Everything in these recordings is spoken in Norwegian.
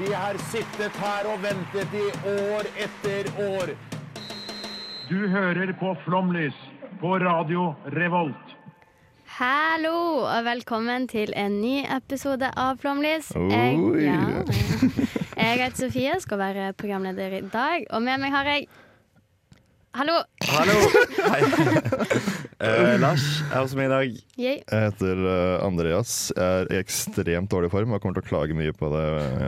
Vi har sittet her og ventet i år etter år. Du hører på Flomlys på Radio Revolt. Hallo, og velkommen til en ny episode av Flomlys. Jeg, ja, jeg heter Sofie, skal være programleder i dag. Og med meg har jeg Hallo! Hallo! Eh, Lars er også med i dag. Jeg. Jeg heter eh, Andreas. Jeg er i ekstremt dårlig form og kommer til å klage mye på det,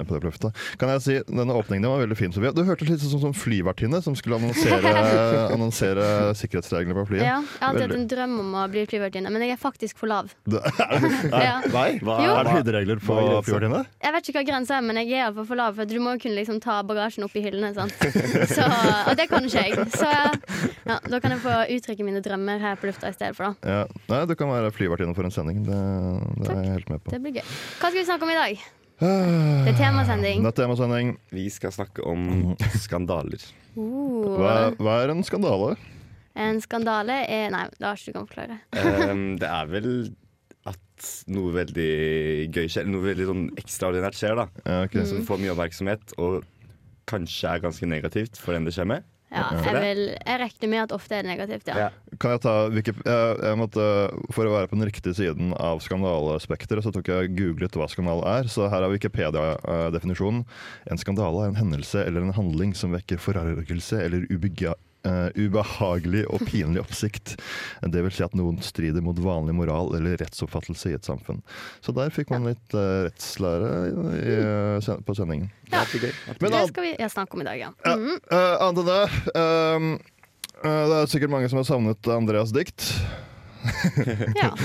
på det løftet. Kan jeg si, Denne åpningen var veldig fin. Sofia. Du hørtes litt sånn som flyvertinne som skulle annonsere, annonsere sikkerhetsreglene på flyet. Ja, jeg har alltid hatt en drøm om å bli flyvertinne, men jeg er faktisk for lav. Det- Ja. Nei? Hva Jo. Er det høyderegler på Hva er grensa? flyvertinne? Jeg vet ikke hva grensa er, men jeg er iallfall for lav. For du må jo kunne liksom ta bagasjen opp i hyllene. Sant? Så, og det kan ikke jeg. Så ja, da kan jeg få uttrykke mine drømmer her på lufta i stedet for. da Ja. Nei, du kan være flyvertinne for en sending. Det, det er jeg helt med på. Det blir gøy. Hva skal vi snakke om i dag? Det er temasending. Det er temasending. Vi skal snakke om skandaler. Uh, Hva, hva er en skandale? En skandale er Nei, ikke du kan forklare. Um, det er vel at noe veldig gøy skjer, noe veldig sånn ekstraordinært skjer, da. Ja, ok. Mm. Som får mye oppmerksomhet, og kanskje er ganske negativt for den det skjer med. Ja, jeg, vil, jeg regner med at ofte er det negativt, ja. Ja. Kan jeg ta Wiki- jeg, jeg måtte, For å være på den riktige siden av skandalespekteret, så tok jeg googlet hva skandale er. Så her er Wikipedia-definisjonen. En skandale er en hendelse eller en handling som vekker forargelse eller ubega, eh, ubehagelig og pinlig oppsikt. Det vil si at noen strider mot vanlig moral eller rettsoppfattelse i et samfunn. Så der fikk man litt uh, rettslære i, uh, på sendingen. Ja. Det gøy. Men Det skal vi snakke om i dag, ja. Mm. Annet enn det ehm, eh, Det er sikkert mange som har savnet Andreas dikt. ja.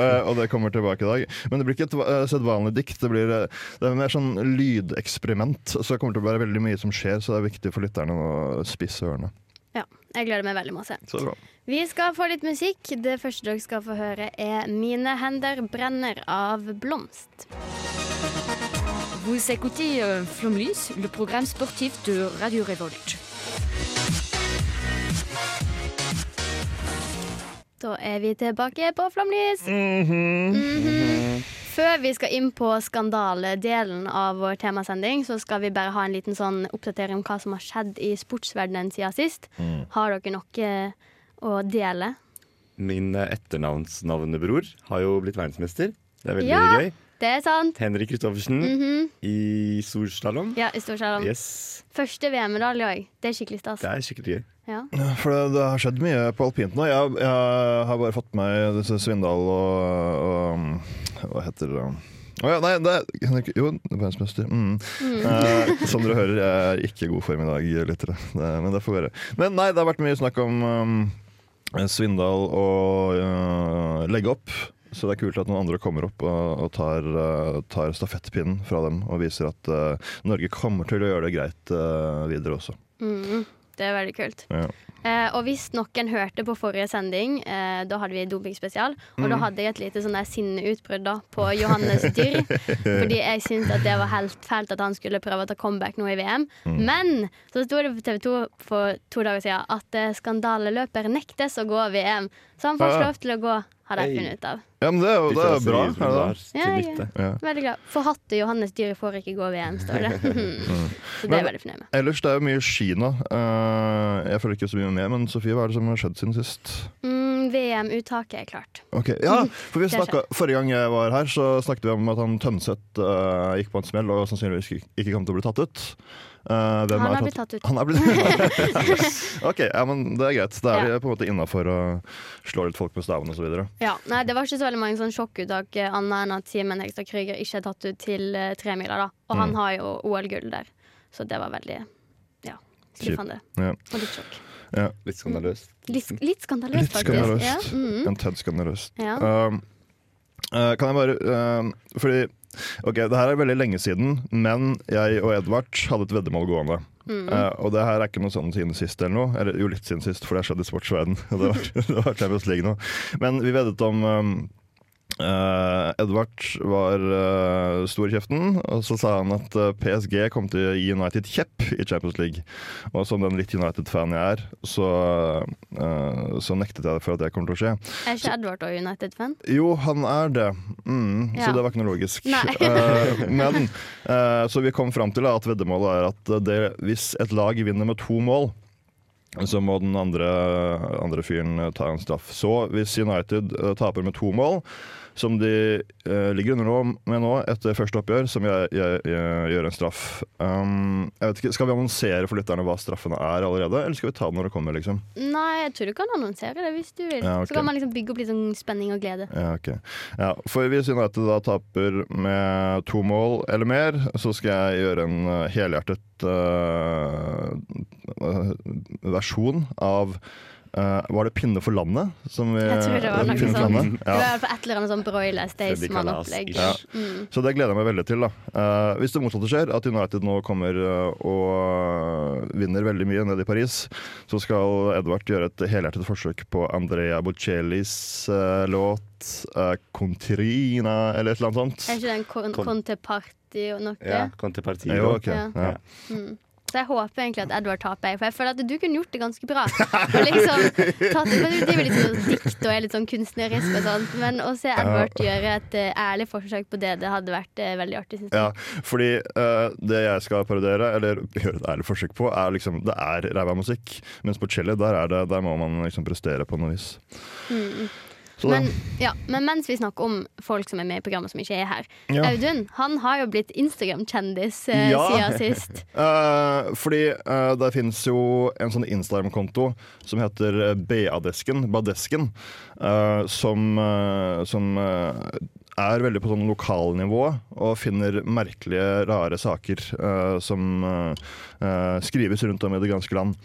Eh, og det kommer tilbake i dag. Men det blir ikke et uh, sedvanlig dikt. Det blir uh, det er mer sånn lydeksperiment. Så det kommer til å være veldig mye som skjer, så det er viktig for lytterne å spisse ørene. Ja. Jeg gleder meg veldig masse. Så bra. Vi skal få litt musikk. Det første dere skal få høre, er 'Mine hender brenner' av Blomst. Vous écoutez euh, Flomlys, le programme sportif de Radio Revolt. Da er vi tilbake på Flomlys. Mhm. Før vi skal inn på skandaledelen av vår temasending, så skal vi bare ha en liten sånn oppdatering om hva som har skjedd i sportsverdenen siden sist. Har dere noe å dele? Min eh, etternavnsnavnebror har jo blitt verdensmester. Det er veldig Ja. gøy. Det er sant. Henrik Kristoffersen Mhm. i storslalåm. Ja, i Storslalåm. Yes. Første VM-medalje òg. Det er skikkelig stas. Det er skikkelig gøy. Ja. For det, det har skjedd mye på alpint nå. Jeg, jeg har bare fått med meg Svindal og, og Hva heter det? Å ja, nei, det Jo, verdensmester. Mm. Eh, som dere hører, jeg er ikke i god form i dag, lyttere. Men det får være. Men nei, det har vært mye snakk om um, Svindal og uh, legge opp. Så det er kult at noen andre kommer opp og, og tar, uh, tar stafettpinnen fra dem og viser at uh, Norge kommer til å gjøre det greit uh, videre også. Mhm. Det er veldig kult. Ja. Eh, og hvis noen hørte på forrige sending, eh, da hadde vi dopingspesial. Og Mm. da hadde jeg et lite sånn sinneutbrudd på Johannes Dyrr. fordi jeg syntes at det var helt fælt at han skulle prøve å ta comeback nå i VM. Mm. Men så sto det på TV 2 for to dager siden at eh, skandaleløper nektes å gå VM. Så han får ikke lov til å gå, hadde jeg funnet ut av. Ja, men det er jo det er bra. Er det? det? Ja, ja. Ja. Veldig glad. Forhatte Johannes Dyrr får ikke gå VM, står det. så det er jeg veldig fornøyd med. Ellers det er jo mye Kina. Eh, jeg følger ikke så mye med, men Sofie, hva er det som har skjedd siden sist? Mm, VM-uttaket er klart. Ok, ja, for vi Det har snakket, Forrige gang jeg var her, så snakket vi om at han Tønseth eh, gikk på en smell og sannsynligvis ikke, ikke kom til å bli tatt ut. Eh, hvem Han er har blitt tatt ut. Han er blitt Ok, ja, men det er greit. Da er Ja. vi på en måte innafor å slå litt folk med staven osv. Ja, nei, Det var ikke så veldig mange sånn sjokkuttak eh, annet enn at Simen Hegstad Krüger ikke er tatt ut til uh, tremila. da. Og Mm. han har jo OL-gull der, så det var veldig ja, skuffende. Ja. Og litt sjokk. Litt skandaløst. Litt, litt skandaløst, Litt faktisk. skandaløst. Ja, mhm. En Ted skandaløst. ja. Uh, eh, kan jeg bare Fordi Ok, Det her er veldig lenge siden, men jeg og Edvard hadde et veddemål gående. Eh, og det her er ikke noe sånn siden sist eller noe. Eller jo, litt siden sist, for det har skjedd i sportsverden. Det var, det var Champions League nå. Men vi veddet om um, eh, Edvard var uh, stor i kjeften, og så sa han at uh, PSG kom til å gi United kjepp i Champions League. Og som den litt United-fan jeg er, så, eh, så nektet jeg for at det kommer til å skje. Er ikke så, Edvard òg United-fan? Jo, han er det. Mm, Ja. Så det var ikke noe logisk. Eh, men eh, Så vi kom fram til at veddemålet er at det, hvis et lag vinner med to mål, så må den andre, andre fyren eh, ta en straff. Så hvis United eh, taper med to mål, som de eh, ligger under nå, med nå etter første oppgjør, som jeg, jeg, jeg gjør en straff. Um, jeg vet ikke, Skal vi annonsere for lytterne hva straffene er allerede, eller skal vi ta det når det kommer? liksom? Nei, jeg tror du kan annonsere det hvis du vil. Ja, okay. Så kan man liksom bygge opp litt sånn spenning og glede. Ja, ok. Ja, for hvis United da taper med to mål eller mer, så skal jeg gjøre en eh, helhjertet uh, versjon av eh, Var det 'Pinne for landet'? Som vi, Jeg tror det var noe sånt. landet? Det var Ja. et eller annet sånn Broiler Staysman-opplegg. Ja. Mm. Så det gleder jeg meg veldig til. da Uh, Hvis det motsatte skjer, at United nå kommer uh, og vinner veldig mye nede i Paris, så skal Edvard gjøre et helhjertet forsøk på Andrea Bocellis låt 'Contrina', eller et eller annet sånt. Er ikke det en kon Kon- Conte-party og noe? Ja, Contepartiet. Jo, ok. Ja. Ja. Mm. Så jeg håper egentlig at Edward taper, for jeg føler at du kunne gjort det ganske bra. Og liksom, tatt, det er jo litt sånn dikt og er litt sånn kunstnerisk og sånt, men å se Edward gjøre et eh, ærlig forsøk på det, det hadde vært eh, veldig artig, syns jeg. Ja, fordi uh, det jeg skal parodiere, eller gjøre et ærlig forsøk på, er liksom Det er ræva musikk. Mens på cello, der, er det, der må man liksom prestere på noe vis. Det- Men, ja, men mens vi snakker om folk som er med i programmet som ikke er her Ja. Audun han har jo blitt Instagram-kjendis eh, Ja. siden sist. uh, fordi uh, det finnes jo en sånn Instagram-konto som heter BA-desken, Badesken, uh, som, eh, som eh, er veldig på sånn lokalnivå og finner merkelige, rare saker eh, som eh, eh, skrives rundt om i det ganske land.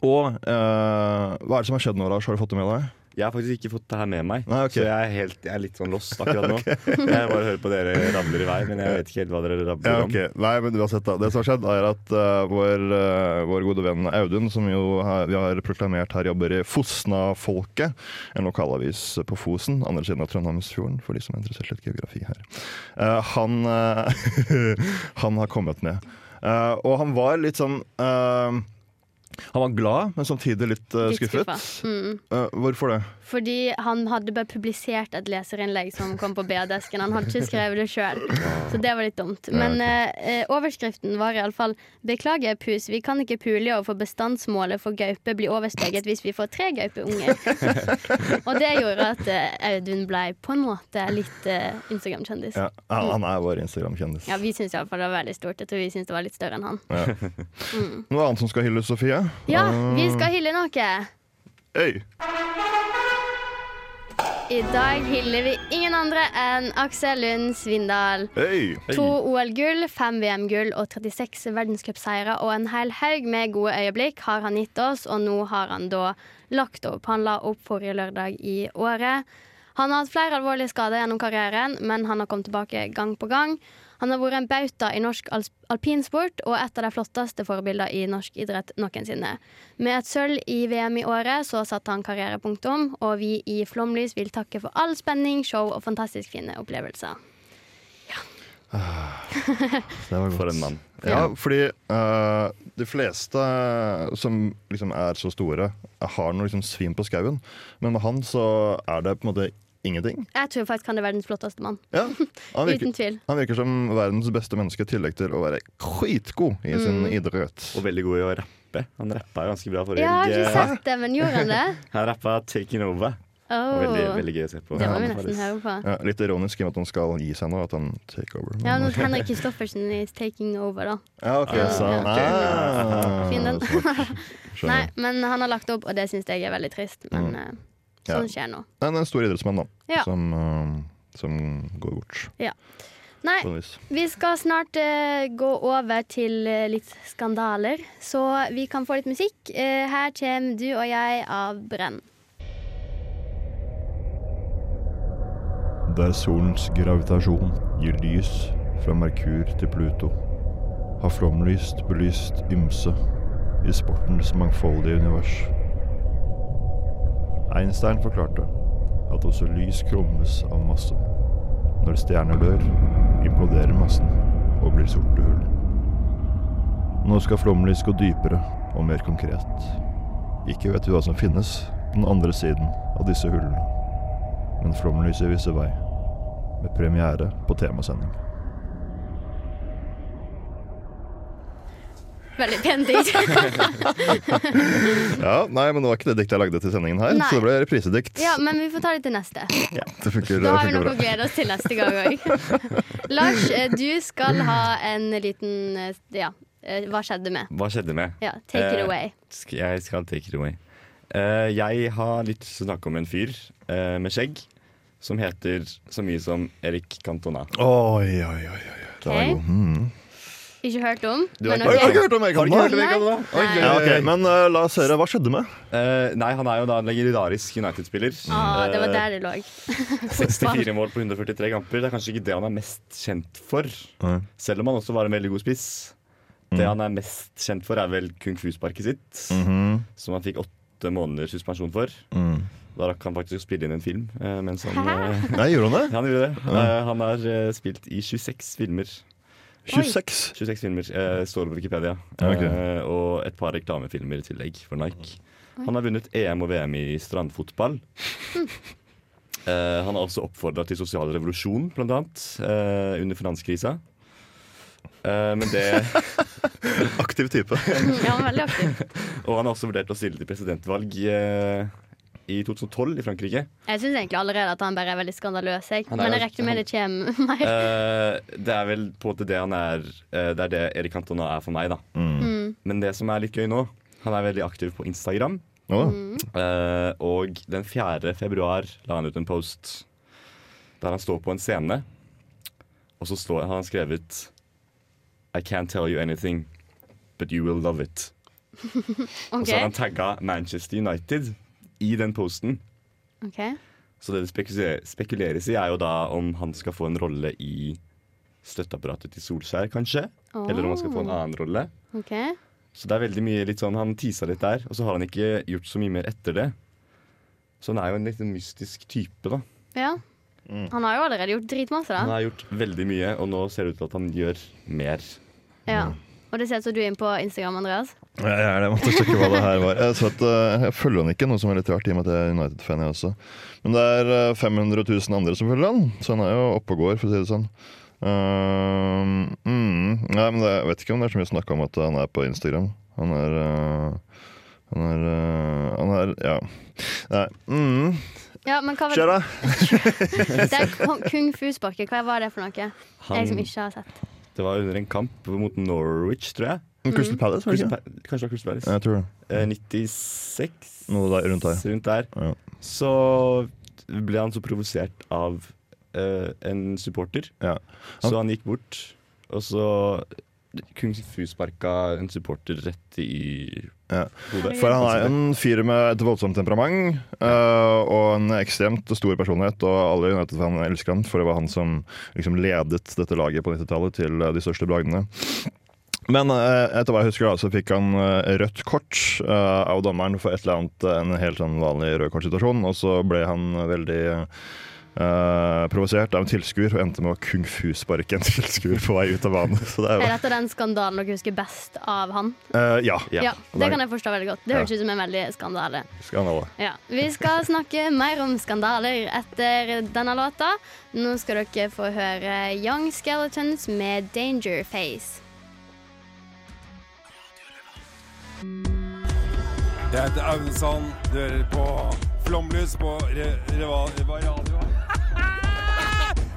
Og eh, hva er det som har skjedd nå, Lars? Har du fått det med deg? Jeg har faktisk ikke fått det her med meg, Nei, okay. så jeg er, helt, jeg er litt sånn lost akkurat nå. Jeg bare hører på dere rabler i vei, men jeg vet ikke helt hva dere rabler Ja, om. Nei, men uansett da. Det som har skjedd er at uh, vår, uh, vår gode venn Audun, som jo har, vi har proklamert her jobber i Fosna-folket, en lokalavis på Fosen, andre siden av Trondheimsfjorden, for de som er interessert i litt geografi her. uh, han, han har kommet med. Og han var litt sånn Han var glad, men samtidig litt, uh, Litt skuffet. Mm. Uh, hvorfor det? Fordi han hadde bare publisert et leserinnlegg som kom på BA-desken. Han hadde ikke skrevet det sjøl, så det var litt dumt. Men eh, overskriften var iallfall 'Beklager, pus, vi kan ikke pule år, bestandsmålet for gaupe blir oversteget hvis vi får tre gaupeunger'. Og det gjorde at eh, Audun ble på en måte litt eh, Instagram-kjendis. Ja, han er vår Instagram-kjendis. Ja, vi syns iallfall det var veldig stort. Jeg tror vi syns det var litt større enn han. Noe annet som skal hylles, Sofie? Ja, vi skal hylle noe. Øy! I dag hyller vi ingen andre enn Aksel Lund Svindal. Hey. To OL-gull, fem VM-gull og 36 verdenscupseire og en hel haug med gode øyeblikk har han gitt oss, og nå har han da lagt opp. Han la opp forrige lørdag i året. Han har hatt flere alvorlige skader gjennom karrieren, men han har kommet tilbake gang på gang. Han har vært en bauta i norsk alpinsport og et av de flotteste forbildene i norsk idrett noensinne. Med et sølv i VM i året så satte han karrierepunktum, og vi i Flomlys vil takke for all spenning, show og fantastisk fine opplevelser. Det var godt. For en mann. Ja, fordi uh, de fleste som liksom er så store, har noe liksom svim på skauen. Men med han så er det på en måte ingenting. Jeg tror faktisk han er verdens flotteste mann. Ja, han, Uten tvil. han virker som verdens beste menneske, i tillegg til å være skitgod i sin Mm. idrett. Og veldig god i å rappe. Han rappa ganske bra forrige Jeg har ikke sett det, men gjorde han det? Han rappa 'Taking Over'. Oh, Veldig, veldig gøy å se på. det må vi nesten høre på. Ja, litt ironisk i og med at han skal gi seg nå, at han take over. Ja, Men- Henrik Kristoffersen is taking over, da. ja, ok, Ja, så, ok. ah, Fin den. Nei, men han har lagt opp, og det syns jeg er veldig trist. Men eh, sånn Ja. skjer nå. Nei, det er en stor idrettsmann, da, Ja. som, uh, som går bort. Ja. Nei, vi skal snart uh, gå over til uh, litt skandaler, så vi kan få litt musikk. Her kommer Du og jeg av Brenn. Der solens gravitasjon gir lys fra Merkur til Pluto, har flomlyst belyst ymse i sportens mangfoldige univers. Einstein forklarte at også lys krummes av masse. Når stjerner dør, imploderer massen og blir sorte hull. Nå skal flomlys gå dypere og mer konkret. Ikke vet vi hva som finnes på den andre siden av disse hullene. Men flomlyset viser vei, med premiere på temasending. Veldig pen dikt. Ja, nei, men det var ikke det diktet jeg lagde til sendingen her, Nei. så det ble reprisedikt. ja, men vi får ta det til neste. Det funker, Da har vi noe bra. å glede oss til neste gang òg. Lars, eh, du skal ha en liten eh, Ja, eh, hva skjedde med? Hva skjedde med? Ja, take it Eh, away. Jeg skal take it away. Uh, jeg har litt lyst til å snakke om en fyr uh, med skjegg som heter så mye som Erik Cantona. Oi, oi, oi. oi. Okay. Hmm. Ikke hørt om, Du har men ikke Har du ikke hørt om Har du ikke hørt om Cantona? Nei. Oi, Ja, oi. Men eh, la oss høre. Hva skjedde med? Eh, nei, han er jo da en legendarisk United-spiller. Ah, det var Eh, der det lå. 64 mål på 143 kamper. Det er kanskje ikke det han er mest kjent for. Nei. Selv om han også var en veldig god spiss. Det han er mest kjent for, er vel kung fu-sparket sitt. Mhm. Som han fikk åtte måneder suspensjon for. Mm. Da rakk han faktisk å spille inn en film. Eh, mens han, eh, Nei, gjorde han det? han gjorde det. Eh, han har eh, spilt i 26 filmer. 26. 26 filmer, eh, står på Wikipedia. Okay. ok. Eh, og et par reklamefilmer i tillegg for Nike. Han har vunnet EM og VM i strandfotball. Eh, han har også oppfordra til sosial revolusjon, blant annet, eh, under finanskrisa. Eh, men det, Aktiv type. Ja, han er veldig aktiv. og han har også vurdert å stille til presidentvalg eh, i 2012 i Frankrike. Jeg syns egentlig allerede at han bare er veldig skandaløs, jeg. Er Men jeg regner med det kommer mer. Uh, det er vel på en måte det han er uh, Det er det Erik Cantona er for meg, da. Mm. Men det som er litt gøy nå, han er veldig aktiv på Instagram. Å, Uh, og den 4. februar la han ut en post der han står på en scene. Og så står, har han skrevet I can't tell you anything, but you will love it. Og så har han tagga Manchester United i den posten. Okay. Så det det spekuleres i, er jo da om han skal få en rolle i støtteapparatet til Solskjær, kanskje. Eller om han skal få en annen rolle. Okay. Så det er veldig mye litt sånn, Han tisa litt der, og så har han ikke gjort så mye mer etter det. Så han er jo en litt mystisk type, da. Ja. Han har jo allerede gjort dritmasse, Han har gjort veldig mye, og nå ser det ut til at han gjør mer. Ja. Og det ser ut som du er inne på Instagram, Andreas. Ja, jeg er det. Jeg måtte sjekke hva det her var. Jeg, så at, eh, jeg følger han ikke, noe som er litt rart, i og med at jeg er United-fan, jeg også. Men det er eh, 500 000 andre som følger han, så han er jo oppe og går, for å si det sånn. Uh, mm, nei, men det, jeg vet ikke om det er så mye snakk om at han er på Instagram. Han er uh, Han er uh, Han er Ja. Nei. Mm. Ja, men hva var Skjer det? Det er kung- fu-sparket. Hva var det for noe? Jeg som ikke har sett. Det var under en kamp mot Norwich, tror jeg. Crystal Palace, var det ikke? Pa- Kanskje det var Crystal Palace. Jeg tror det. Eh, 96 Noe der, rundt der. rundt der. Ja. Så ble han så provosert av eh, en supporter, Ja. så han gikk bort, og så Kung Fu sparka en supporter rett i Ja. For han er en fyr med et voldsomt temperament uh, og en ekstremt stor personlighet. Og alle United-fan elsker han, for det var han som liksom ledet dette laget på 90-tallet til eh, de største bragdene. Men eh, etter hva jeg husker da, så fikk han rødt kort av dommeren for et eller annet, en helt sånn vanlig rød kort-situasjon, Og så ble han veldig eh, provosert av en tilskuer og endte med å kung fu-sparke en tilskuer på vei ut av banen. Så det er Er dette den skandalen dere husker best av han? Uh, Ja. Ja. Ja, Det kan jeg forstå veldig godt. Det høres ut som en veldig skandale. Det. Ja. Vi skal snakke mer om skandaler etter denne låta. Nå skal dere få høre Young Skeletons med Danger Face. Jeg heter Aune Sand. Du hører på Flomlys på re Reval... Hva radio?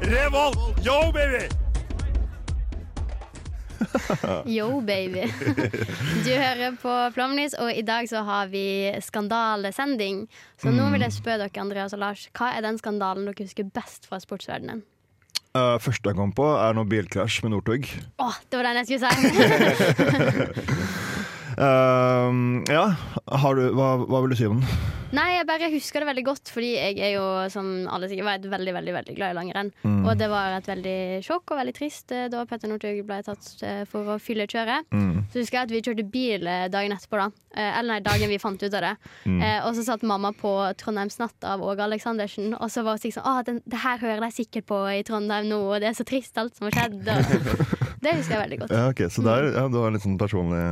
Revolt! Yo, baby! Yo, baby. Du hører på Flomlys, og i dag så har vi skandalesending. Så nå vil jeg spørre dere, Andreas og Lars, hva er den skandalen dere husker best fra sportsverdenen? Uh, første jeg kom på, er noe bilkrasj med Northug. Å, det var den jeg skulle si! Ehm, ja, har du, hva, hva vil du si om den? Nei, jeg bare husker det veldig godt, fordi jeg er jo, som alle sikkert vet, veldig veldig, veldig glad i langrenn. Og det var et veldig sjokk og veldig trist eh, da Petter Northug ble tatt eh, for å fylle kjøret. Så husker jeg at vi kjørte bil eh, dagen etterpå, da. Eller nei, dagen vi fant ut av det. Eh, og så satt mamma på Trondheimsnatt av Åge Aleksandersen, og så var hun sånn Å, det her hører de sikkert på i Trondheim nå, og det er så trist alt som har skjedd. Og det husker jeg veldig godt. Ja, ok, Så der, ja, du har en litt sånn personlig,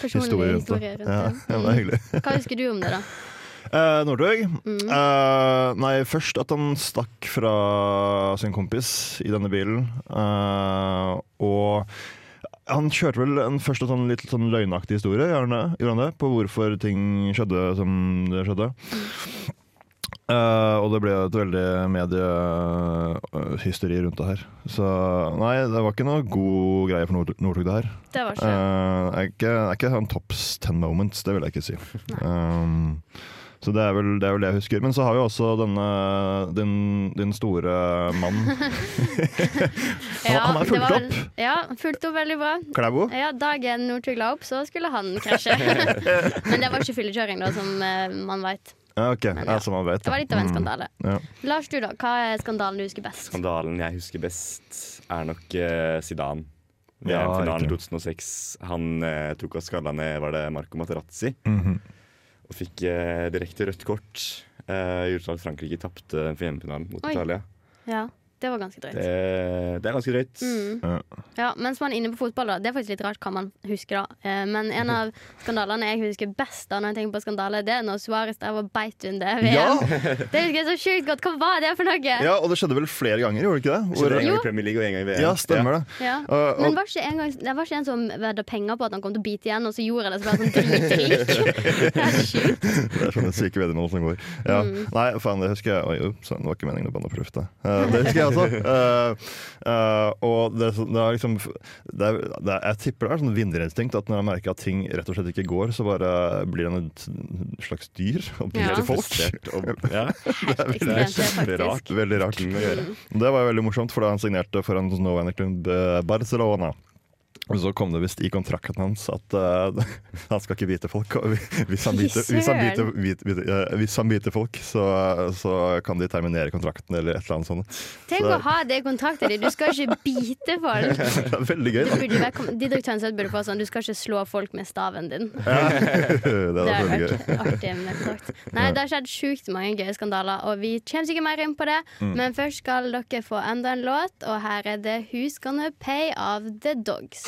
Personlig historie rundt det. rundt Ja, det. det er hyggelig. Hva husker du om det, da? Eh, Northug? Mm. Eh, nei, først at han stakk fra sin kompis i denne bilen. Eh, og han kjørte vel en, først en sånn litt sånn løgnaktig historie, gjorde han det? På hvorfor ting skjedde som det skjedde. Eh, og det ble et veldig mediehysteri rundt det her. Så nei, det var ikke noe god greie for Nord- Northug, det her. Det var ikke er ikke, er ikke sånn tops ten moments, det vil jeg ikke si. Um, så det er, vel, det er vel det jeg husker. Men så har vi også denne din, din store mann. han ja, han er fulgt var- opp. Ja, fulgt opp veldig bra. Klæbo. Ja, Dagen Northug la opp, så skulle han krasje. Men det var ikke fyllekjøring, da, som eh, man veit. Ja, ok, Men ja, ja. som man vet. Det var litt av en Mm, skandale. ja. Lars, du da, hva er skandalen du husker best? Skandalen jeg husker best, er nok uh, Zidane. Ja, VM-finalen riktig. 2006. Han eh, tok av skalla ned var det Marco Materazzi Mhm. og fikk eh, direkte rødt kort. Uh, gjorde at Frankrike tapte VM-finalen mot Oi. Italia. Ja, det var ganske drøyt. Det, det er ganske drøyt. Mm. Ja. Ja, mens man er inne på fotball, da. Det er faktisk litt rart hva man husker, da. Eh, Men en av skandalene jeg husker best, da når jeg tenker på skandale, det er når Suárez der var beit under VM. Ja! Det husker jeg så sjukt godt. Hva var det for noe? ja, og det skjedde vel flere ganger, gjorde det ikke det? Hvor, det en gang i Premier League og en gang i VM. ja, stemmer det. Ja. Og- Men var ikke en gang, det var ikke en som vedda penger på at han kom til å bite igjen, og så gjorde det, så ble han sånn dritrik? Det er sjukt. Det er sånne syke veddemål som går. Ja. Mm. Nei, faen, det husker jeg. Oi, ups, det var ikke meningen å banne på lufta. Eh, det husker jeg også. Eh, eh, og det, det er liksom det er, det er, Jeg tipper det er sånn vinnerinstinkt at når jeg merker at ting rett og slett ikke går, så bare blir han et slags dyr og Ja. til folk. Og, ja. Det, er veldig, Veldig rart. Veldig rart mm. Det var jo veldig morsomt, for da han signerte for en klubb eh, Barcelona. Og så kom det visst i kontrakten hans at uh, han skal ikke bite folk. Hvis han biter, hvis han biter, biter, bit- hvis han biter folk, så, så kan de terminere kontrakten eller et eller annet sånt. Tenk Så- å ha det i kontrakten din. Du skal ikke bite folk. Det er veldig gøy, da. være Didrik burde få sånn Du skal ikke slå folk med staven din. det Det hadde har gøy. artig med kontrakt. Nei, det har skjedd sjukt mange gøye skandaler, og vi kommer sikkert mer inn på det. Mm. Men først skal dere få enda en låt, og her er det Who's Gonna Pay av The Dogs.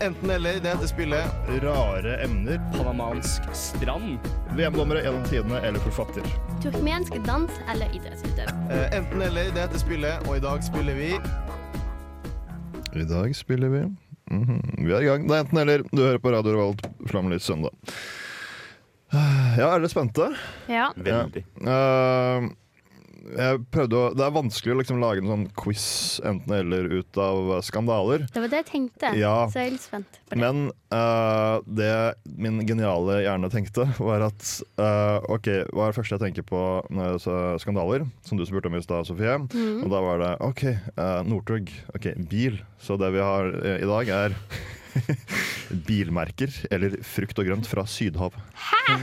Enten eller, det heter spillet. Rare emner. Panamansk strand. VM-dommere gjennom tidene eller forfatter. Turkmensk dans eller idrettsutøver. Enten eller, det heter spillet, og i dag spiller vi I dag spiller vi Mhm, Vi er i gang. Det er enten eller. Du hører på Radio Revolt Flammelys søndag. Ja, er dere spente? Ja. Veldig. Eh, jeg prøvde å Det er vanskelig å liksom lage en sånn quiz enten eller ut av skandaler. Det var det jeg tenkte. Ja. Så jeg er litt spent på det. Men uh, det min geniale hjerne tenkte, var at uh, OK, hva er det første jeg tenker på når jeg ser skandaler? Som du spurte om i stad, Sofie. Mm. Og da var det OK, uh, Northug. OK, bil. Så det vi har i dag, er bilmerker eller frukt og grønt fra Sydhav.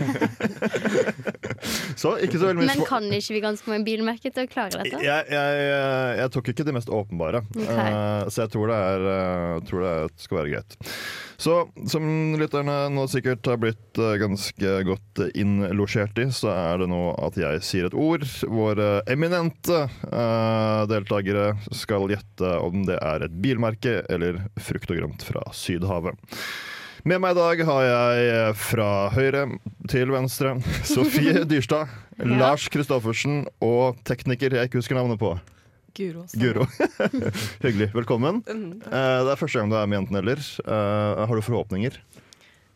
så ikke så mye Men kan ikke vi ganske mange bilmerker til å klare dette? jeg, jeg, jeg, jeg tok ikke det mest åpenbare, okay. uh, så jeg tror det, er, uh, tror det er- skal være greit. Så som lytterne nå sikkert har blitt uh, ganske godt innlosjert i, så er det nå at jeg sier et ord. Våre eminente deltakere skal gjette om det er et bilmerke eller frukt og grønt fra Sydhavet. Med meg i dag har jeg fra høyre til venstre Sofie Dyrstad, Lars Kristoffersen og tekniker jeg ikke husker navnet på. Guro. Guro. Hyggelig. Velkommen. Mhm. Eh, det er første gang du er med Jenten eller. Eh, har du forhåpninger?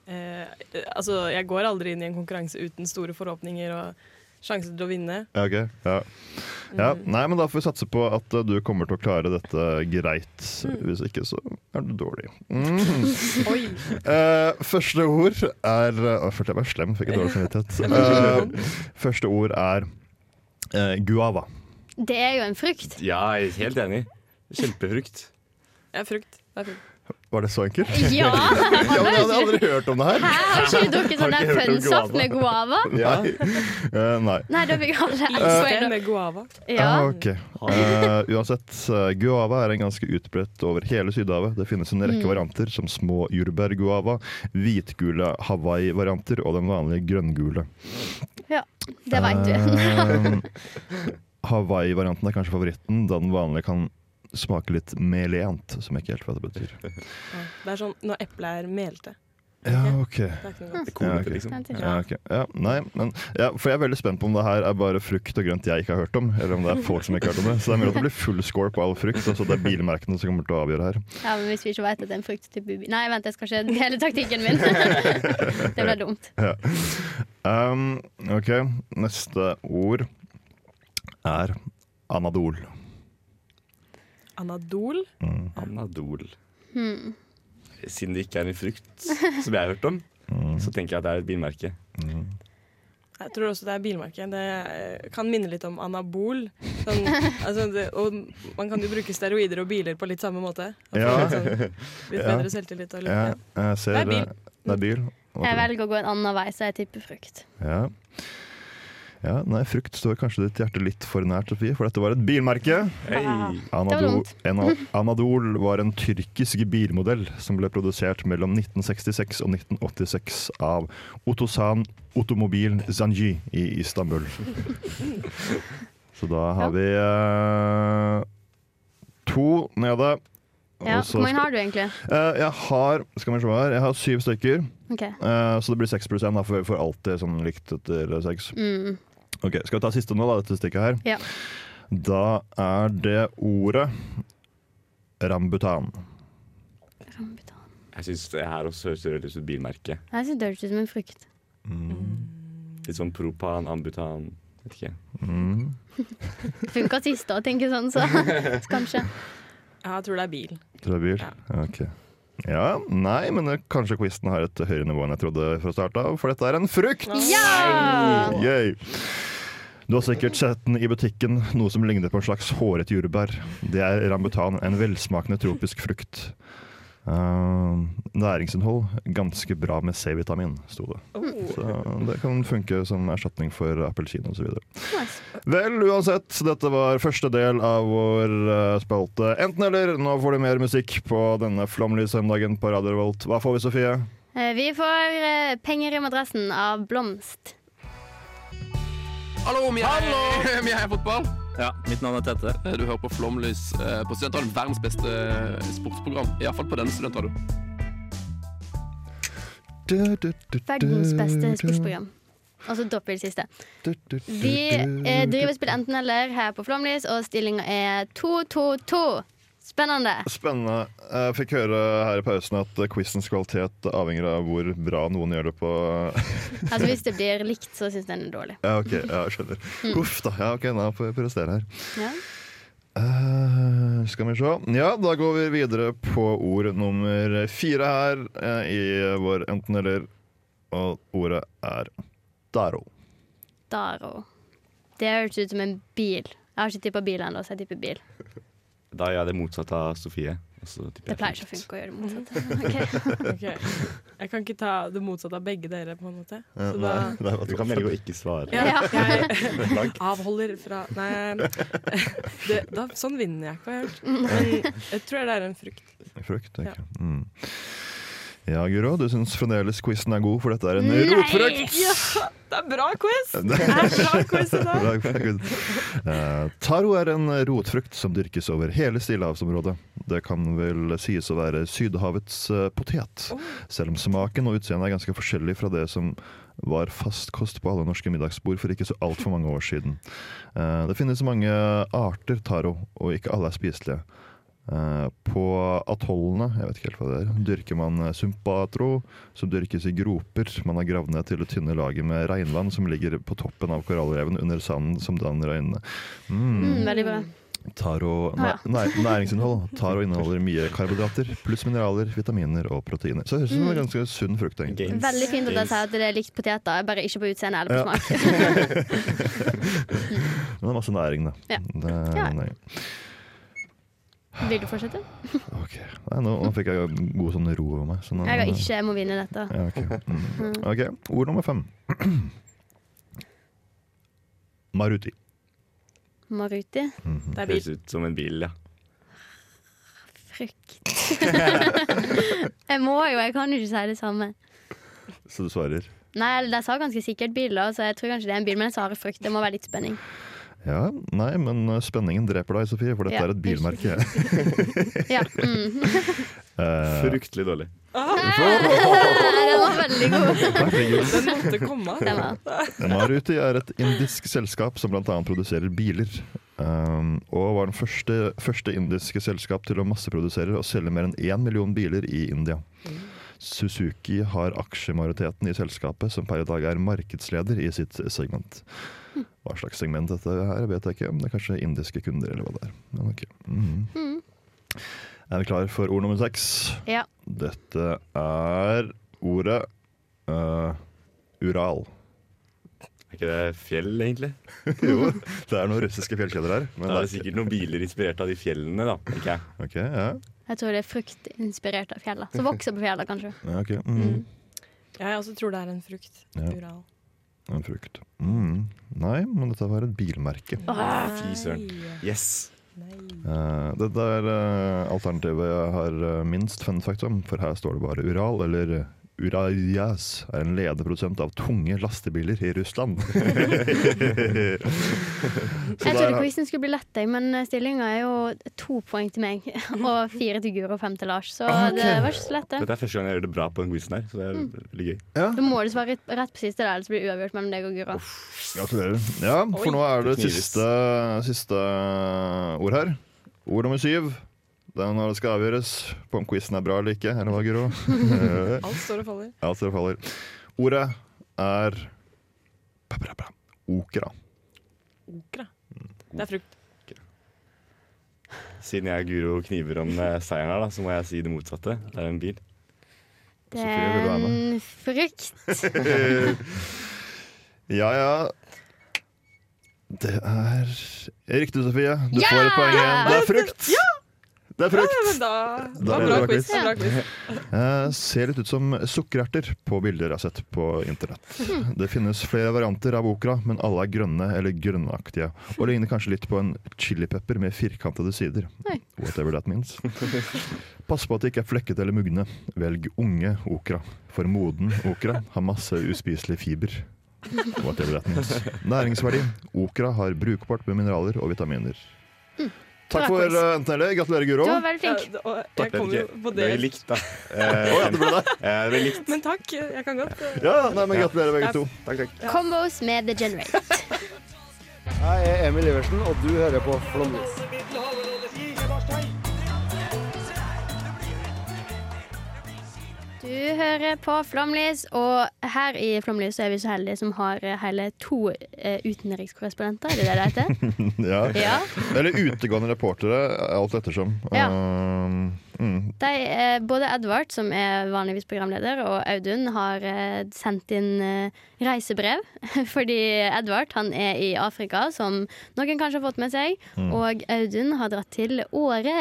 Eh, altså, jeg går aldri inn i en konkurranse uten store forhåpninger og sjanse til å vinne. Ja, ok. Ja. Ja. Nei, men da får vi satse på at eh, du kommer til å klare dette greit. Hvis ikke, så er du dårlig. Mm. Oi! Eh, første ord er Å, følte jeg var slem, fikk jeg dårlig samvittighet. Uh, første ord er uh, guava. Det er jo en frukt. Ja, jeg er helt enig. Kjempefrukt. Er frukt. Var det så enkelt? Ja! Ja, men jeg hadde aldri hørt om det her. Hæ, har ikke dere sånn der guava. med guava? Nei. Uh, nei. Nei, da fikk alle Iste med guava. Ja. Uh, okay. uh, uansett, eh, guava er en ganske utbredt over hele Sydhavet. Det finnes en Mm. rekke varianter, som små jordbærguava, hvitgule Hawaii-varianter og den vanlige grønngule. ja. Det veit du. Eh, Hawaii-varianten er kanskje favoritten, da den vanlige kan smake litt melent, som jeg ikke helt vet hva det betyr. Ja. Det er sånn når eplet er melte. Ja, ok. Ja, okay. liksom. Ja, okay. ja, nei, men, ja, for jeg er veldig spent på om det her er bare frukt og grønt jeg ikke har hørt om, eller om det er folk som ikke har hørt om det. Så det er mulig at det blir full score på all frukt. Altså det er bilmerkene som kommer til å avgjøre her. Ja, men Hvis vi ikke vet at det er en frukt til bubi Nei, vent, jeg skal ikke dele taktikken min. det ble dumt. Um, ok, neste ord er anadol. Anadol. Mm. Anadol. Mm. Siden det ikke er en frukt som jeg har hørt om, Mm. så tenker jeg at det er et bilmerke. Mm. Jeg tror også det er bilmerke. Det eh, kan minne litt om anabol. Sånn, altså det, og man kan jo bruke steroider og biler på litt samme måte. Ja. Litt, sånn, litt Ja. bedre selvtillit. Og litt, Ja, ja. jeg ser Det er bil. Det er bil. Jeg velger å gå en annen vei, så jeg tipper frukt. Ja. Ja, nei, frukt står kanskje ditt hjerte litt for nært, Sofie, for dette var et bilmerke. Hey. Anadol, en, Anadol var en tyrkisk bilmodell som ble produsert mellom 1966 og 1986 av Otosan Automobil Zanji i Istanbul. Så da har vi uh, to nede. Ja, Hvor mange har du egentlig? Uh, jeg har skal vi se her, jeg har syv stykker, Okay. Uh, så det blir seks pluss én. For vi får alltid sånn likt etter seks. Mm. Ok, Skal vi ta siste nå, da, dette stikket her? Ja. Da er det ordet rambutan. Rambutan. Jeg syns det her også høres ut som et bilmerke. Jeg synes det høres ut som en frukt. Litt sånn propan, ambutan Vet ikke. Mm. Funka sist, å tenker jeg sånn, så kanskje. kanskje. Jeg tror det er bil. Tror det er bil? Ja. Ok. Ja, nei, men kanskje quizen har et høyere nivå enn jeg trodde fra start av, for dette er en frukt! Ja! Yay. Du har sikkert sett den i butikken, noe som ligner på en slags håret jordbær. Det er rambutan, en velsmakende tropisk frukt. Uh, næringsinnhold ganske bra med C-vitamin, sto det. Oh. Så det kan funke som erstatning for appelsin osv. Nice. Vel, uansett, dette var første del av vår uh, spalte Enten eller. Nå får du mer musikk på denne flomlyse søndagen på Radio Revolt. Hva får vi, Sofie? Uh, Vi får uh, penger i madrassen av Blomst. Hallo, vi er, vi er fotball. Ja, mitt navn er Tete. Du hører på Flomlys eh, på Studentradioen. Verdens beste eh, sportsprogram. Iallfall på denne studentradioen. Verdens beste sportsprogram. Og så dropper vi det siste. Vi driver og spiller enten eller her på Flomlys, og stillinga er 2-2-2. Spennende. Spennende. Jeg fikk høre her i pausen at quizens kvalitet avhenger av hvor bra noen gjør det på Altså Hvis det blir likt, så syns den er dårlig. Ja, OK. Ja, skjønner. Uff da. Ja, ok, Nå får jeg prestere her. Ja. Uh, skal vi se. Ja, da går vi videre på ord nummer fire her uh, i vår enten-eller. Og ordet er daro. Daro. Det høres ut som en bil. Jeg har ikke tippa bil ennå, så jeg tipper bil. Da gjør jeg det motsatte av Sofie. Det pleier ikke å funke å gjøre det motsatte. Okay. okay. Jeg kan ikke ta det motsatte av begge dere, på en måte. Ja, Så nei, da nei, Du kan velge å ikke svare. ja, Ja. jeg avholder fra Nei, det, da, sånn vinner jeg ikke, har jeg hørt. Men jeg tror det er en frukt. Frukt, Ja. mm. Ja, Guro, du syns fremdeles quizen er god, for dette er en rotfrukt! Ja, det er bra quiz! Det er bra quiz i dag. uh. Taro er en rotfrukt som dyrkes over hele stillehavsområdet. Det kan vel sies å være Sydhavets uh, potet, selv om smaken og utseendet er ganske forskjellig fra det som var fast kost på alle norske middagsbord for ikke så altfor mange år siden. Uh, det finnes mange arter taro, og ikke alle er spiselige. Eh, på atollene jeg vet ikke helt hva det er, dyrker man eh, sumpatro, som dyrkes i groper. Man har gravd ned til det tynne laget med regnvann som ligger på toppen av korallreven under sanden som danner øynene. Mm. Mm, veldig bra. Taro, Ja. næ, næ- næringsinnhold. Taro inneholder mye karbohydrater, pluss mineraler, vitaminer og proteiner. Så det høres ut som en ganske sunn frukt. Gains. Veldig fint at jeg sier at det er likt poteter, bare ikke på utseende eller på Ja. smak. Men det er masse næring, da. Ja. Det er næring. Vil du fortsette? Ok, Nei, nå, nå fikk jeg god sånn ro over meg. Så nå, Jeg har ikke, jeg må vinne dette. Ja, okay. Mm. ok, ord nummer fem. Maruti. Maruti. Det er Høres ut som en bil, ja. Frukt. jeg må jo, jeg kan jo ikke si det samme. Så du svarer Nei, jeg sa ganske sikkert bil, da, så jeg tror kanskje det er en bil, men jeg svarer frukt. Det må være litt spenning. Ja, nei, men uh, spenningen dreper deg, Sofie, for dette Ja, er et bilmerke. Ja. Mm. Uh, Fryktelig dårlig. Den var veldig god. Den måtte komme. Maruti er et indisk selskap som bl.a. produserer biler. Um, og var den første, første indiske selskap til å masseprodusere og selge mer enn én million biler i India. Suzuki har aksjemajoriteten i selskapet, som per i dag er markedsleder i sitt segment. Hva slags segment dette her, vet jeg ikke. Det er kanskje indiske kunder, eller hva det er. Men ok. Mm. Er vi klar for ord nummer seks? Ja. Dette er ordet uh, Ural. Er ikke det fjell, egentlig? jo, det er noen russiske fjellkjeder her. Men det er sikkert noen biler inspirert av de fjellene, da. Ikke? jeg. Ok, ja. Jeg tror det er frukt inspirert av fjellet. Som vokser på fjellet, kanskje. ja ok. Mm. Mm. jeg også tror det er en frukt. Ja. Ural. En frukt. Mm. Nei, men dette var et bilmerke. Fy søren. Yes! Uh, dette er uh, alternativet jeg har uh, minst fun fact om, for her står det bare Ural, eller Uraljas er en ledeprodusent av tunge lastebiler i Russland. Jeg trodde quizen skulle bli lett, men stillinga er jo to poeng til meg og fire til Guro og fem til Lars. Så okay. det var ikke så lett, det. Dette er første gang jeg gjør det bra på den quizen her, så det er veldig gøy. ja, Da må du svare rett- rett på siste, ellers blir det uavgjort mellom deg og Guro. gratulerer. Ja, for nå er det det siste, siste ord her. Ord nummer syv. Det er når det skal avgjøres på om quizen er bra eller ikke. Eller hva, Guro? Alt står og faller. Alt står og faller. Ordet er bra, bra, bra. okra. Okra. Det er frukt. Siden jeg og Guro kniver om eh, seieren her, da, så må jeg si det motsatte. Det er en bil. Det er en frukt. Ja, ja. Det er riktig, Sofie. Du får et poeng igjen. Det er frukt. Det er frukt. Ja, da, Da er bra quiz. Bra quiz. Eh, ser litt ut som sukkererter på bilder jeg har sett på internett. Det finnes flere varianter av okra, men alle er grønne eller grønnaktige. Og ligner kanskje litt på en chilipepper med firkantede sider. Nei. Whatever that means. Pass på at det ikke er flekket eller mugne. Velg unge okra. For moden okra har masse uspiselig fiber. Whatever that means. Næringsverdi. Okra har brukbart med mineraler og vitaminer. Takk for uh, enten eller. Gratulerer, Guro. Du var veldig flink. Ja, og jeg kom jo på det det. likt, da. Å ja, det ble det. Eh, det er likt. Men takk, jeg kan godt eh, Ja, nei, men Gratulerer, begge to. Takk, takk. Combos med The Generate. Jeg er Emil Iversen, og du hører på Flåmlys. Du hører på Flomlys, og her i Flomlys er vi så heldige som har eh, hele to eh, utenrikskorrespondenter, er det det det heter? Ja. Ja. Eller utegående reportere, alt ettersom. Ja. Uh, mm. De, både Edvard, som er vanligvis programleder, og Audun har sendt inn reisebrev. Fordi Edvard han er i Afrika, som noen kanskje har fått med seg. Og Audun har dratt til Åre,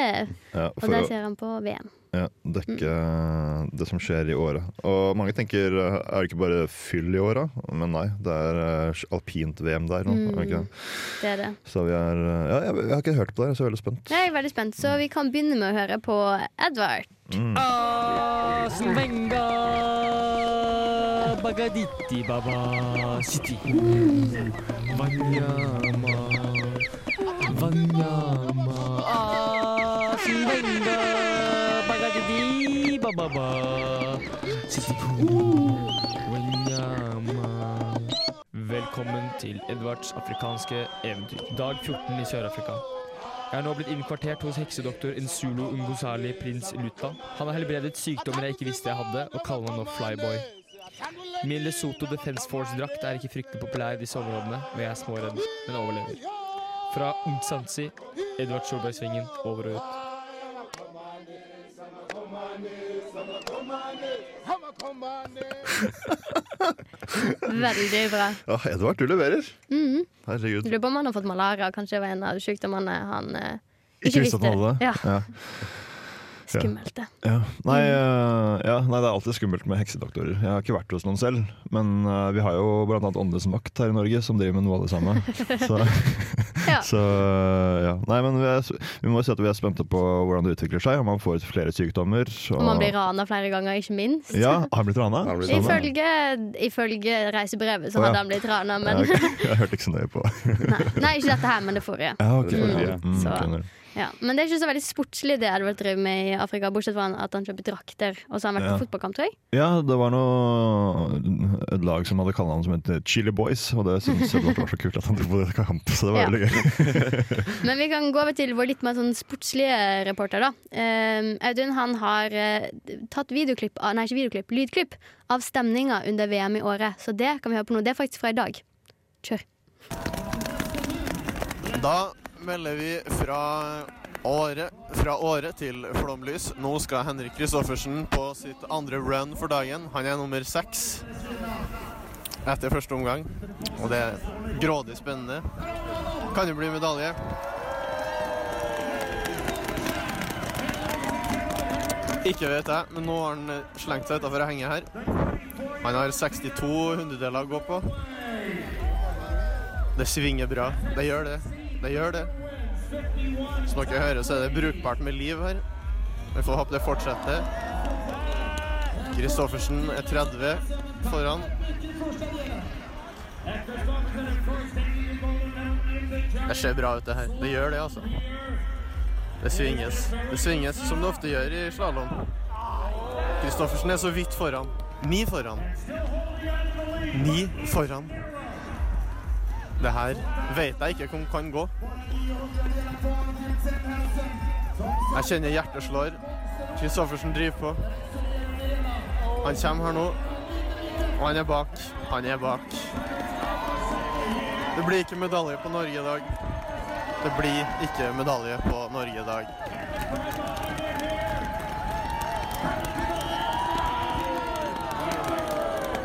Ja, og der ser han på VM. Ja, dekke det som skjer i året. Og mange tenker er det ikke bare fyll i åra? Men nei, det er uh, alpint-VM der nå. Mm. det det? Det er det. Så vi er uh, Ja, jeg, jeg har ikke hørt på det, jeg er så veldig spent. Jeg er veldig spent, så vi kan begynne med å høre på Edvard. Mm. Vanyama Vanyama Bagaditi Baba City Vanyama Velkommen til Edvards afrikanske eventyr. Dag 14 i Sør-Afrika. Jeg er nå blitt innkvartert hos heksedoktor Nsulo Ungosali prins Luta. Han har helbredet sykdommer jeg ikke visste jeg hadde, og kaller meg nå Flyboy. Min Lesotho Defense Force-drakt er ikke fryktelig populær i disse områdene, men jeg er småredd, men overlever. Fra Umtsansi, Edvard Solbergsvingen, over og ut. Veldig bra. Ja, Edvard, du leverer. Mhm. Herregud. Lurer på om han har fått malaria. Kanskje det var en av sykdommene han eh, Ikke ikke visste at han hadde? Ja. Ja. Skummelt, det. Ja. Nei, eh, ja, nei, det er alltid skummelt med heksedoktorer. Jeg har ikke vært hos noen selv, men eh, vi har jo annet Åndenes makt her i Norge, som driver med noe av det samme. Så, Ja. så ja. Nei, men vi, er, vi må jo si at vi er spente på hvordan det utvikler seg, om man får flere sykdommer. Og man blir rana flere ganger, ikke minst. Ja, har han blitt rana? Ifølge, ifølge reisebrevet så oh, ja. hadde han blitt rana, men. Jeg hørte ikke så nøye på. Nei, ikke dette her, men det forrige. Ja, det Mm. Mm, Så-. Ja. Men det er ikke så veldig sportslig det Edvard driver med i Afrika, bortsett fra at han kjøper drakter. Og så har han vært Ja. på fotballkamp, tror jeg. Ja, det var noe et lag som hadde kallenavn som het Chili Boys, og det syntes Edvard var så kult at han dro på det kamp, så det var Ja. veldig gøy. Men vi kan gå over til vår litt mer sånn sportslige reporter, da. Um, Audun han har uh, tatt videoklipp, av- nei ikke videoklipp, lydklipp av stemninga under VM i året. Så det kan vi høre på nå. Det er faktisk fra i dag. Kjør. Da melder vi fra Åre, fra Åre til Flomlys. Nå skal Henrik Kristoffersen på sitt andre run for dagen. Han er nummer seks etter første omgang. Og det er grådig spennende. Kan jo bli medalje. Ikke vet jeg, men nå har han slengt seg utafor henget her. Han har 62 hundredeler å gå på. Det svinger bra. Det gjør det. Det gjør det. Som dere hører, så er det brukbart med liv her. Vi får håpe det fortsetter. Kristoffersen er 30 foran. Det ser bra ut, det her. Det gjør det, altså. Det svinges. Det svinges som det ofte gjør i slalåm. Kristoffersen er så vidt foran. Ni foran. Ni foran. Det her vet jeg ikke om kan gå. Jeg kjenner hjertet slår. Kristoffersen driver på. Han kommer her nå. Og han er bak. Han er bak. Det blir ikke medalje på Norge i dag. Det blir ikke medalje på Norge i dag.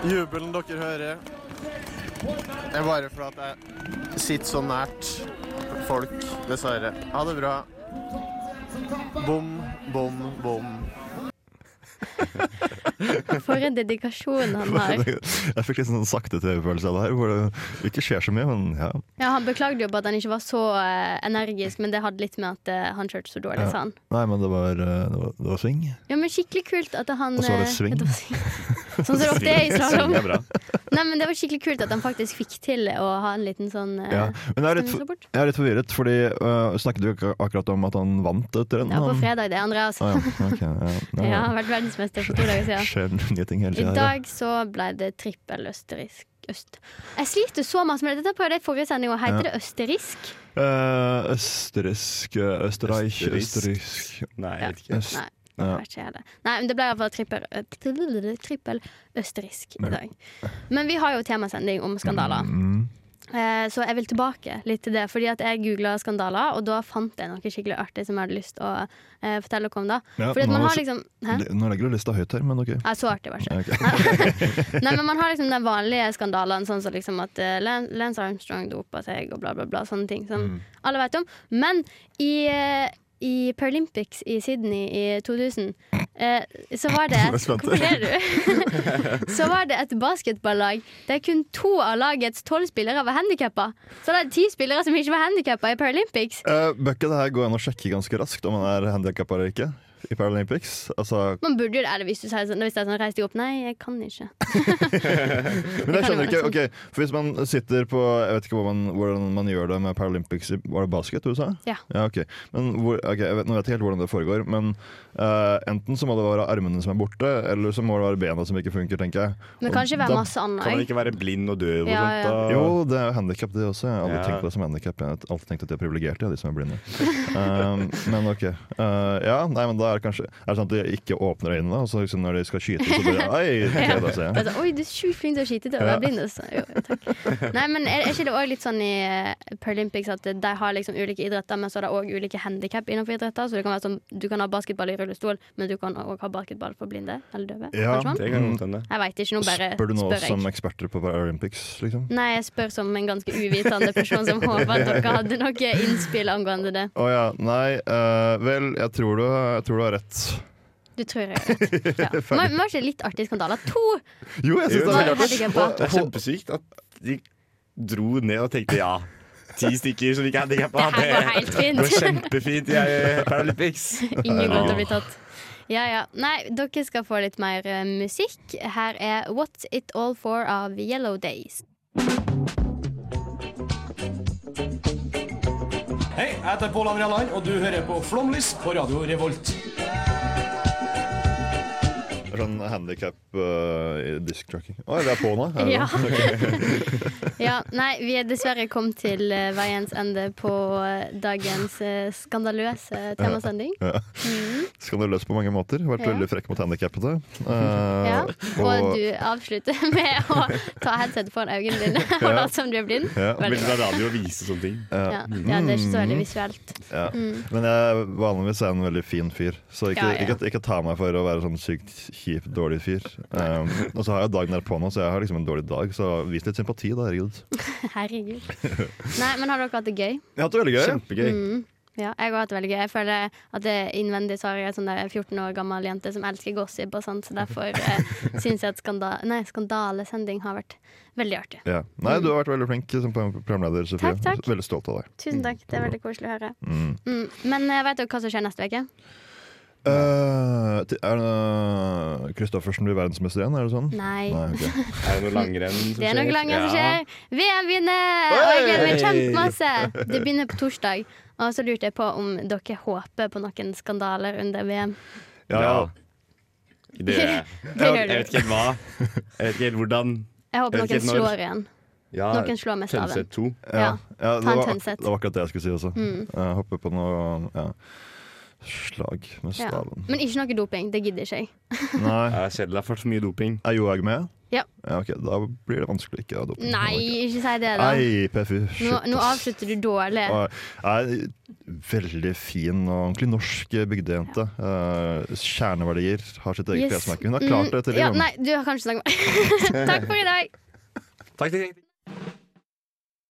Jubelen dere hører, er bare for at jeg sitter så nært folk, dessverre. Ha det bra. Bom, bom, bom. For en dedikasjon han har. Jeg fikk litt sånn sakte TV-følelse av det her, hvor det ikke skjer så mye, men ja. Ja, Han beklagde jo på at han ikke var så eh, energisk, men det hadde litt med at eh, han kjørte så dårlig, Ja. sa han. Nei, men det var, eh, det var, det var sving. Ja, men skikkelig kult at han Og så var det sving. det var sving. Sånn som det ofte er i slalåm. Er. Nei, men det var skikkelig kult at han faktisk fikk til å ha en liten sånn uh, Ja. Men jeg er, litt, jeg er litt forvirret, fordi uh, snakket du ikke akkurat om at han vant et renn? Ja, på fredag, det, Andreas. Ah, ja. Okay, ja. Ja, han har vært verdensmester for to dager siden. Skjer nye ting hele I tida. dag så ble det trippel østerriksk. Øst. Jeg sliter så masse med det. Dette prøvde jeg i forrige sending, og heter Ja. det østerriksk? Uh, østerriksk Østerreich Østerriksk. Nei, jeg vet ikke. Øst- Nei. Ja. Det. Nei, men det ble iallfall trippel, øh, trippel østerriksk i dag. Men vi har jo temasending om skandaler. Mm. Eh, Så jeg vil tilbake litt til det. Fordi at jeg googla skandaler, og da fant jeg noe skikkelig artig som jeg hadde lyst til å eh, fortelle dere om. da Ja, Fordi at man har s- liksom Hæ? Nå legger du lista høyt her, men ok. Nei, så artig det Ja, ikke. Nei, men Man har liksom den vanlige skandalene, sånn som liksom at uh, Lance Armstrong dopa seg og bla, bla, bla. Sånne ting som Mm. alle vet om. Men i, eh, i Paralympics i Sydney i 2000 eh, så var det er. Hvorfor ler du? så var det et basketballag der kun to av lagets tolv spillere var handikappa. Så det er ti spillere som ikke var handikappa i Paralympics. Uh, bør her går an å sjekke ganske raskt om man er handikappa eller ikke? I Paralympics? Altså, Man burde jo det, hvis du sier sånn, hvis det er sånn reis deg opp. Nei, jeg kan ikke. men jeg skjønner ikke, ok For Hvis man sitter på Jeg vet ikke hvor man, hvordan man gjør det med Paralympics i- Var det basket du sa? Ja. ok, men hvor, okay, jeg vet, Nå vet jeg ikke helt hvordan det foregår, men uh, enten så må det være armene som er borte, eller så må det være bena som ikke funker, tenker jeg. Men Og kanskje være da- masse annet Kan man ikke være blind og døv og Ja, sånt? ja. Da? Jo, det er jo handikap, det også. Jeg har aldri Ja. tenkt på det som handikap. Jeg har alltid tenkt at de er privilegerte, ja, de som er blinde. Um, men ok. Uh, ja, nei, men da da er det kanskje er det sånn at de ikke åpner øynene, og så liksom når de skal skyte, så bare Oi, okay, da ser jeg. Altså, Oi, du er sjukt flink til å skyte du er Ja. blind. Altså. Jo, takk. Nei, men er, er ikke det òg litt sånn i eh, Paralympics at de har liksom ulike idretter, men så er det òg ulike handikap innenfor idretter? Så det kan være sånn, du kan ha basketball i rullestol, men du kan òg ha basketball for blinde eller døve? Ja, kanskje? Det kan hende. Jeg veit ikke, nå bare Spør du nå spør jeg. som eksperter på Paralympics, liksom? Nei, jeg spør som en ganske uvitende person som håper at dere hadde noe innspill angående det. Å ja. Nei, uh, vel, jeg tror, du, jeg tror du har rett. Du tror jeg vet. Ja. Men var ikke litt artig skandale? To! Jo, jeg synes det er Var artig Det er kjempesykt at de dro ned og tenkte ja. Ti stykker som ikke er handikappa. Det går helt fint. går kjempefint i eh, Paralympics. Ingen grunn til å bli tatt. Ja, ja. Nei, dere skal få litt mer uh, musikk. Her er What's It All For av Yellow Days. Hei, jeg heter Pål André og du hører på Flomlys på Radio Revolt. Er sånn handikap uh, disk-tracking. Å, det er på nå? Er Ja. Ja, nei, vi er dessverre kommet til uh, veiens ende på eh, dagens uh, skandaløse temasending. Ja. Skandaløs på mange måter. Vært Ja. veldig frekk mot handikappede. Uh, Ja, og du avslutter med å ta headset foran øynene dine og late som du er blind. Ja. Veldig bra. radio vise sånne ting. Ja, ja, det er ikke så veldig Mm. visuelt. Ja. Mm. Men jeg vanligvis er en veldig fin fyr, så ikke, Ja, ja. Ikke, ikke ta meg for å være sånn sykt kjip, dårlig fyr. Um, og så har jeg dagen derpå nå, så jeg har liksom en dårlig dag, så vis litt sympati, da. Herregud. Herregud. Nei, men har dere hatt det gøy? Jeg har hatt det veldig gøy. Mm. Ja, jeg har hatt det veldig gøy. Jeg føler at det innvendig så har jeg en sånn der 14 år gammel jente som elsker gossip, og sånt, så derfor eh, syns jeg at skanda nei, skandalesending har vært veldig artig. Ja. Nei, du har vært veldig flink som programleder, Sofie. Takk, takk. Veldig stolt av deg. Tusen takk, det er veldig koselig å høre. Mm. Mm. Men eh, vet dere hva som skjer neste uke? Uh, er det Kristoffersen blir verdensmester igjen? Er det sånn? Nei. ok. Er det noe langrenn som skjer? Det er noe langrenn som Ja. skjer. VM begynner! Og jeg gleder meg kjempemasse. Det begynner på torsdag. Og så lurte jeg på om dere håper på noen skandaler under VM. Ja. Det gjør jeg. Det gjør Jeg vet ikke helt hva. Jeg vet ikke helt hvordan. Jeg håper Jeg noen slår igjen. Ja, Noen slår med staven. Tønset 2. Ja. Ja, Ta det, en var, det var akkurat det jeg skulle si også. Mm. Jeg håper på noe ja. Slag med Ja. Men ikke noe doping. Det gidder ikke jeg. Nei. Det er kjedelig. Det er for mye doping. Er Johaug med? Ja. ok, Da blir det vanskelig ikke å ha doping. Nei, ikke si det, da. Nei, PFU. Nå, Shit, nå avslutter du dårlig. Er veldig fin og ordentlig norsk bygdejente. Ja. kjerneverdier. Har sitt eget Yes. klesmerke. Hun har klart det til Mm, ja. Nei, du har kanskje snakket med Takk for i dag. Takk, takk, takk.